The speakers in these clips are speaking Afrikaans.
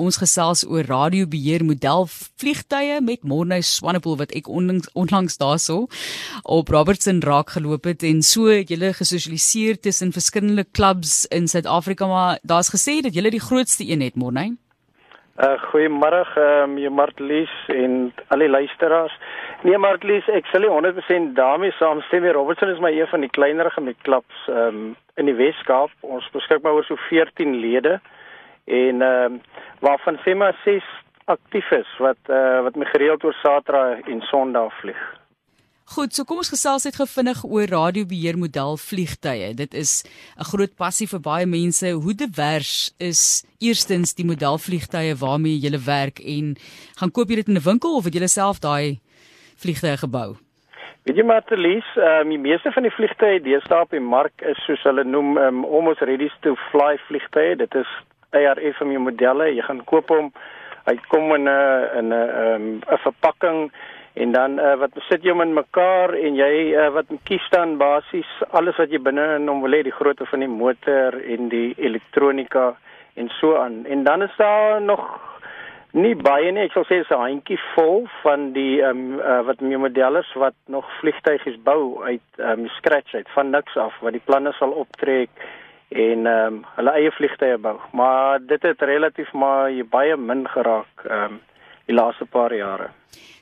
Ons gesels oor radiobeheer model vliegtye met Morne Swanepoel wat ek onlangs, onlangs daarso op Robertson raak geloop het en so het julle gesosialiseer tussen verskillende klubs in Suid-Afrika maar daar's gesê dat julle die grootste een het Morne. Uh goeiemôre ehm um, Martlies en al die luisteraars. Nee Martlies, ek sal nie 100% daarmee saamstem nie. Robertson is maar een van die kleiner gemik klubs ehm um, in die Weskaap. Ons beskik maar oor so 14 lede en ehm uh, waarvan sê maar 6 aktief is wat uh, wat my gereeld oor Saterdag en Sondag vlieg. Goed, so kom ons gesels net gevinnig oor radiobeheer model vliegtye. Dit is 'n groot passie vir baie mense. Hoe divers is eerstens die model vliegtye waarmee jy werk en gaan koop jy dit in 'n winkel of het jy self daai vliegtye gebou? Weet jy maar Telies, ehm um, die meeste van die vliegtye deesdae op die mark is soos hulle noem um, almost ready to fly vliegtye. Dit is ARF van jou modelle. Jy gaan koop hom. Hy kom in 'n in 'n 'n verpakking en dan uh, wat sit jy hom in mekaar en jy uh, wat kies dan basies alles wat jy binne in hom wil hê, die grootte van die motor en die elektronika en so aan. En dan is daar nog nie baie nie, ek sal sê 'n handjie vol van die ehm um, uh, wat my modellers wat nog vliegtuigies bou uit ehm um, scratch uit van niks af wat die planne sal optrek en ehm um, hulle eie vliegtye bou. Maar dit het relatief maar baie min geraak ehm um, die laaste paar jare.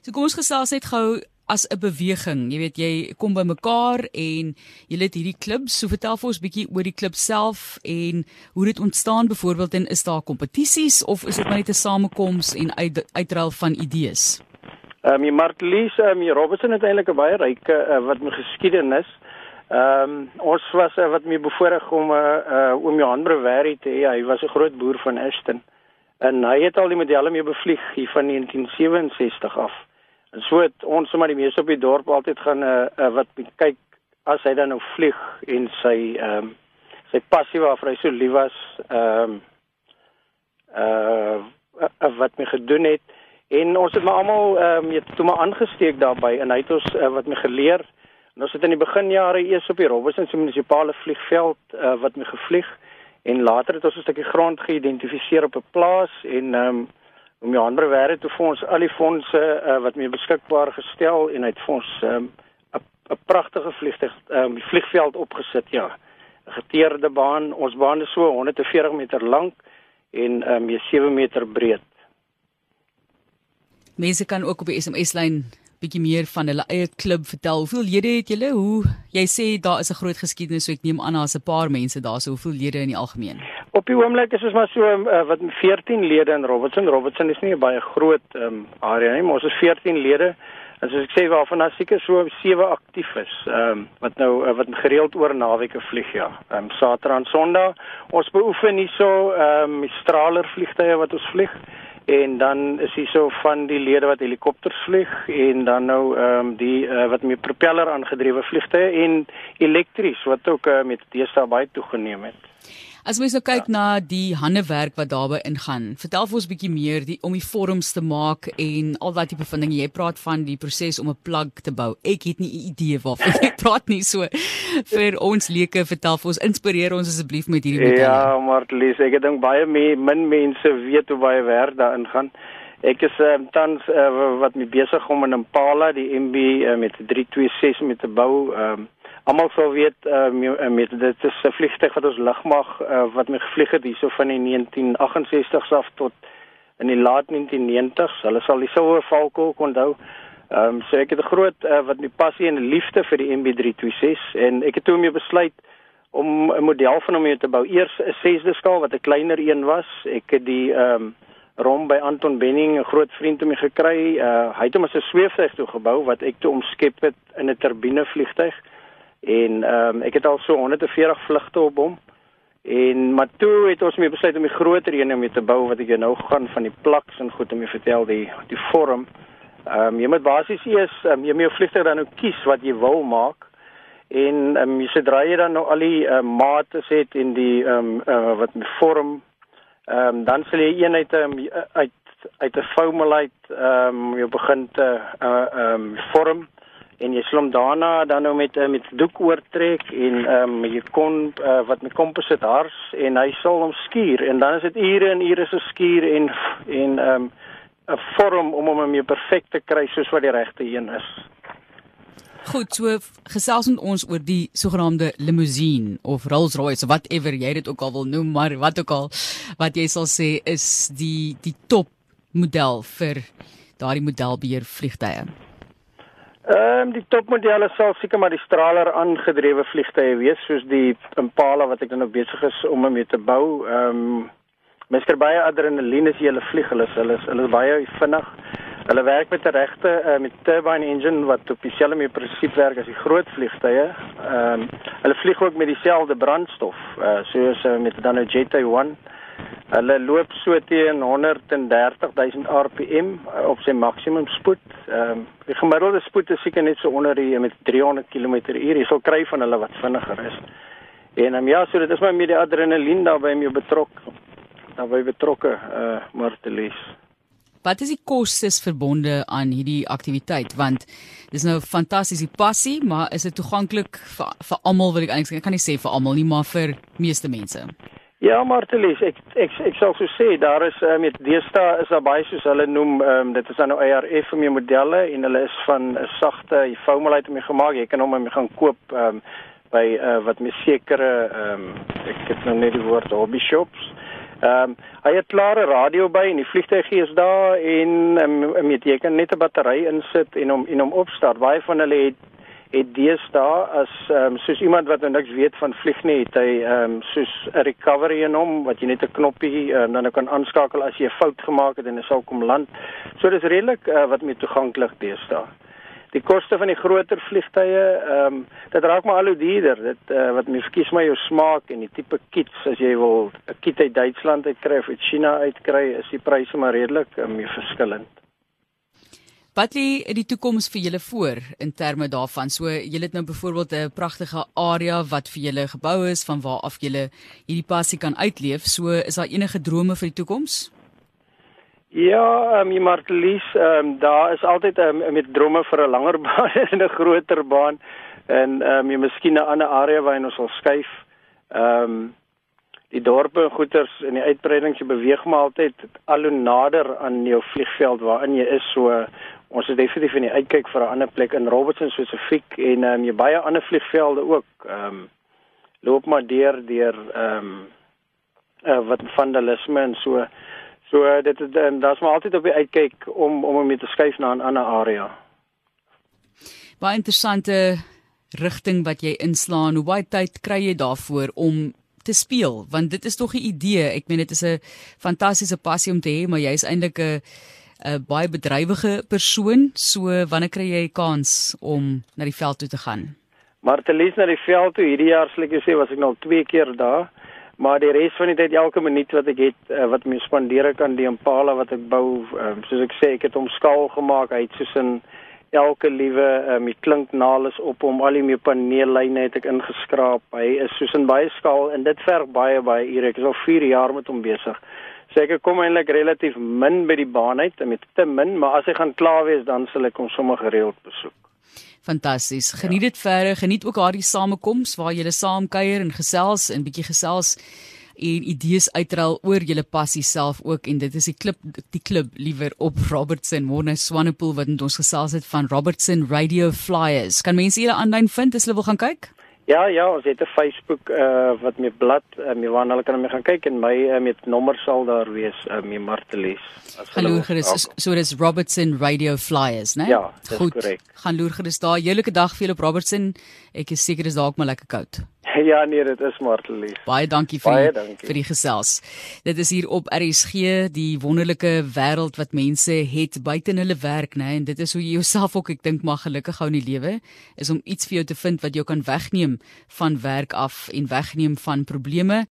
So kom ons gesels net gou as 'n beweging. Jy weet jy kom by mekaar en jy het hierdie klubs. So vertel vir ons bietjie oor die klub self en hoe dit ontstaan byvoorbeeld en is daar kompetisies of is dit net 'n samekoms en uit uitruil van idees? Ehm um, die Martlies, ehm um, Robertson het eintlik 'n baie ryke uh, wat my geskiedenis Ehm um, ons was uh, wat my bevoorreg om 'n uh, uh, oom Johan Brewery te hê. Hy was 'n groot boer van Ashton. En hy het al die modelle mee bevlieg hier van 1967 af. En so het ons sommer die meeste op die dorp altyd gaan 'n uh, uh, wat kyk as hy dan nou vlieg en sy ehm um, sy passie waarvoor hy so lief was ehm um, uh, uh, wat my gedoen het en ons het maar almal ehm um, toe maar aangesteek daarbey en hy het ons uh, wat my geleer En ons het in die beginjare eers op die Robertson se munisipale vliegveld uh, wat me gevlieg en later het ons 'n stukkie grond geïdentifiseer op 'n plaas en ehm um, om jou ander werk te vir ons al die fondse uh, wat me beskikbaar gestel en hy het vir ons 'n um, 'n pragtige vliegtuig ehm um, vliegveld opgesit ja. 'n Geteerde baan. Ons baan is so 140 meter lank en ehm um, 7 meter breed. Mense kan ook op die SMS lyn bietjie meer van hulle eie klub vertel. Hoeveel lede het julle? Hoe jy sê daar is 'n groot geskiedenis, so ek neem aan daar's 'n paar mense daar, so hoeveel lede in die algemeen? Op die oomblik is ons maar so uh, wat 14 lede in Robertson. Robertson is nie 'n baie groot um, area nie, maar ons is 14 lede. En soos ek sê waarvan daar seker so 7 aktief is, ehm um, wat nou uh, wat gereeld oor naweke vlieg ja. Ehm um, Saterdag en Sondag. Ons beoefen hierso ehm um, straler vliegtye wat ons vlieg en dan is hier so van die lede wat helikopters vlieg en dan nou ehm um, die uh, wat met propeller aangedrewe vliegtye en elektries wat ook uh, met deesdae baie toegeneem het. As mens nou kyk ja. na die handewerk wat daarbey ingaan, vertel vir ons 'n bietjie meer die om die vorms te maak en al daai tipe van dinge. Jy praat van die proses om 'n plug te bou. Ek het nie 'n idee waarvan jy praat nie so. Vir ons leuke, vertel vir ons, inspireer ons asseblief met hierdie modelle. Ja, Martlies, ek dink baie me, min mense weet hoe baie werk daarin gaan. Ek is uh, tans uh, wat my besig om 'n Impala, die MB uh, met 326 met te bou. Uh, almal sou weet uh, met dit is 'n vliegtuig wat ons lugmag uh, wat my gevlieg het hierso van die 1968s af tot in die laat 1990s. Hulle sal die Silver Falcon onthou. Ehm um, so ek het 'n groot uh, wat my passie en liefde vir die MB326 en ek het toe mee besluit om 'n model van hom te bou. Eers 'n 6de skaal wat 'n kleiner een was. Ek het die ehm um, rom by Anton Benning, 'n groot vriend om my gekry. Uh, hy het hom as 'n sweefvlieg toe gebou wat ek toe omskep het in 'n turbine vliegtuig en ehm um, ek het al so 140 vlugte op hom. En maar toe het ons mee besluit om die groter een om te bou wat ek nou gaan van die plaks en goed om jy vertel die die vorm. Ehm um, jy moet basies eers um, jy moet jou vliegtuig dan nou kies wat jy wil maak. En ehm um, jy sodra jy dan nou al die uh, mate het in die ehm um, uh, wat die vorm ehm um, dan sal jy een uit um, uit uit 'n foam uit ehm um, jy begin te uh, ehm um, vorm en jy slom daarna dan nou met met doek oortrek en ehm um, jy kon uh, wat met composite hars en hy sal hom skuur en dan is dit ure en ure se skuur en en ehm um, 'n vorm om hom meer perfek te kry soos wat die regte een is. Goed, so gesels met ons oor die sogenaamde limousine of Rolls-Royce whatever jy dit ook al wil noem, maar wat ook al wat jy sal sê is die die top model vir daardie modelbeheer vliegtye. Ehm um, die topmodelle sal seker maar die straler aangedrewe vliegtye wees soos die Impala wat ek nou besig is om mee te bou. Ehm um, mens kry baie adrenalien as jy hulle vlieg. Hulle is hulle is hulle is baie vinnig. Hulle werk met 'n regte uh, met turbine engine wat op dieselfde mee presies werk as die groot vliegtye. Ehm um, hulle vlieg ook met dieselfde brandstof uh, soos uh, met dan 'n Jet A1. Hulle loop so teen 130 000 rpm op sy maksimum spoed. Ehm um, die gemiddelde spoed is seker net so onder die met 300 km/h. Jy sal kry van hulle wat vinniger is. En um, ja, so dit is maar met die adrenalien daarbey jou betrok daarbey betrokke uh eh, Martelies. Wat is die kostes verbonde aan hierdie aktiwiteit want dis nou fantastiese passie, maar is dit toeganklik vir vir almal wil ek eintlik ek kan nie sê vir almal nie, maar vir meeste mense. Ja, Martelis, ek ek ek sal so sê daar is uh, met Deesta is daar baie soos hulle noem, um, dit is dan nou ARF vir my modelle en hulle is van 'n sagte foamlite om mee gemaak. Jy kan hom mee gaan koop um, by uh, wat my sekere um, ek het nou net die woord hobby shops. Ehm um, hy het klare radio by en die vliegtuig is daar en um, met jy kan net 'n battery insit en hom en hom opstart. Baie van hulle het het deesdae as ehm um, soos iemand wat nou niks weet van vlieg nie, het hy ehm um, soos 'n recovery in hom wat jy net 'n knoppie um, dan kan aanskakel as jy 'n fout gemaak het en hy sal kom land. So dis redelik uh, wat meer toeganklik deesdae. Die koste van die groter vliegtye, ehm um, dit raak maar al hoe duurder. Dit uh, wat mens kies maar jou smaak en die tipe kits as jy wil 'n kit uit Duitsland uitkry of uit China uitkry, is die pryse maar redelik um, verskillend. Wat lê die toekoms vir julle voor in terme daarvan? So julle het nou byvoorbeeld 'n pragtige area wat vir julle gebou is van waar af julle hierdie passie kan uitleef. So is daar enige drome vir die toekoms? Ja, ehm um, Martelies, ehm um, daar is altyd um, met drome vir 'n langer baan en 'n groter baan en ehm um, jy miskien 'n ander area waar ons sal skuif. Ehm um, die dorpe en goeters en die uitbreiding se beweeg maar altyd al hoe nader aan jou vliegveld waarin jy is so ons is definitief in die uitkyk vir 'n ander plek in Robertson spesifiek en ehm um, jy baie ander vliegvelde ook. Ehm um, loop maar deur deur ehm um, uh, wat vandalisme en so. So uh, dit is en daar's maar altyd op die uitkyk om om om te skuif na 'n ander area. Baie interessante rigting wat jy inslaan. Hoe baie tyd kry jy daarvoor om te speel? Want dit is tog 'n idee. Ek meen dit is 'n fantastiese passie om te hê, maar jy's eintlik 'n 'n baie bedrywige persoon, so wanneer kry jy kans om na die veld toe te gaan? Martelis na die veld toe hierdie jaar sê ek sê was ek nou twee keer daar, maar die res van die tyd elke minuut wat ek het uh, wat my spandeer kan die Impala wat ek bou, um, soos ek sê ek het hom skaal gemaak, hy het soos 'n elke liewe um, die klinknaal is op hom al die mee paneellyne het ek ingeskraap. Hy is soos in baie skaal en dit verg baie baie ure. Ek is al 4 jaar met hom besig. So ek kom eintlik relatief min by die baan uit, met te min, maar as hy gaan klaar wees, dan sal ek hom sommer gereeld besoek. Fantasties. Geniet dit ja. verder. Geniet ook daardie samekoms waar julle saam kuier en gesels en bietjie gesels en idees uitruil oor julle passie self ook en dit is die klip die klub liewer op Robertson Morne Swanepoel wat ons gesels het van Robertson Radio Flyers. Kan mense julle aanlyn vind as hulle wil gaan kyk? Ja, ja, ons het 'n Facebook uh wat met blad, uh, mee waarna hulle kan mee gaan kyk en my uh, met nommer sal daar wees, uh, mee Martelies. Hallo, dis so dis Robertson Radio Flyers, né? Ja, dis korrek. Gaan loer gerus daar. Heerlike dag vir julle op Robertson. Ek is seker dis dalk maar lekker koud. Ja nee, dit is Martelie. Baie dankie vir Baie dankie. vir die gesels. Dit is hier op RSG, die wonderlike wêreld wat mense het buite hulle werk, né? En dit is hoe jy jouself ook ek dink maar gelukkig hou in die lewe, is om iets vir jou te vind wat jou kan wegneem van werk af en wegneem van probleme.